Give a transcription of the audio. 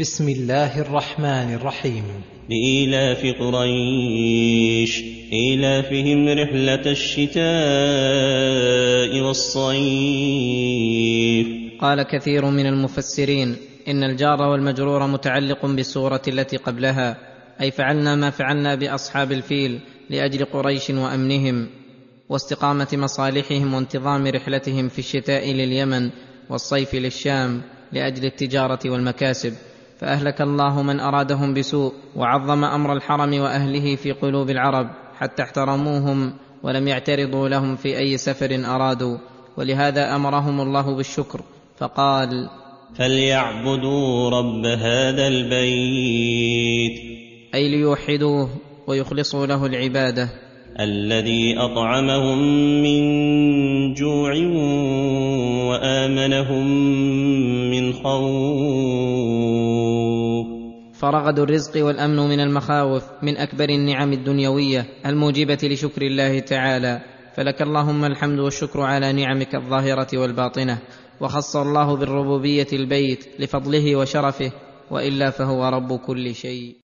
بسم الله الرحمن الرحيم. لإيلاف قريش إيلافهم رحلة الشتاء والصيف. قال كثير من المفسرين إن الجار والمجرور متعلق بالسوره التي قبلها أي فعلنا ما فعلنا بأصحاب الفيل لأجل قريش وأمنهم واستقامة مصالحهم وانتظام رحلتهم في الشتاء لليمن والصيف للشام لأجل التجارة والمكاسب. فأهلك الله من أرادهم بسوء وعظم أمر الحرم وأهله في قلوب العرب حتى احترموهم ولم يعترضوا لهم في أي سفر أرادوا. ولهذا أمرهم الله بالشكر فقال فليعبدوا رب هذا البيت. أي ليوحدوه ويخلصوا له العبادة. الذي أطعمهم من جوع وآمنهم من خوف. فرغد الرزق والأمن من المخاوف من أكبر النعم الدنيوية الموجبة لشكر الله تعالى. فلك اللهم الحمد والشكر على نعمك الظاهرة والباطنة وخص الله بالربوبية البيت لفضله وشرفه وإلا فهو رب كل شيء.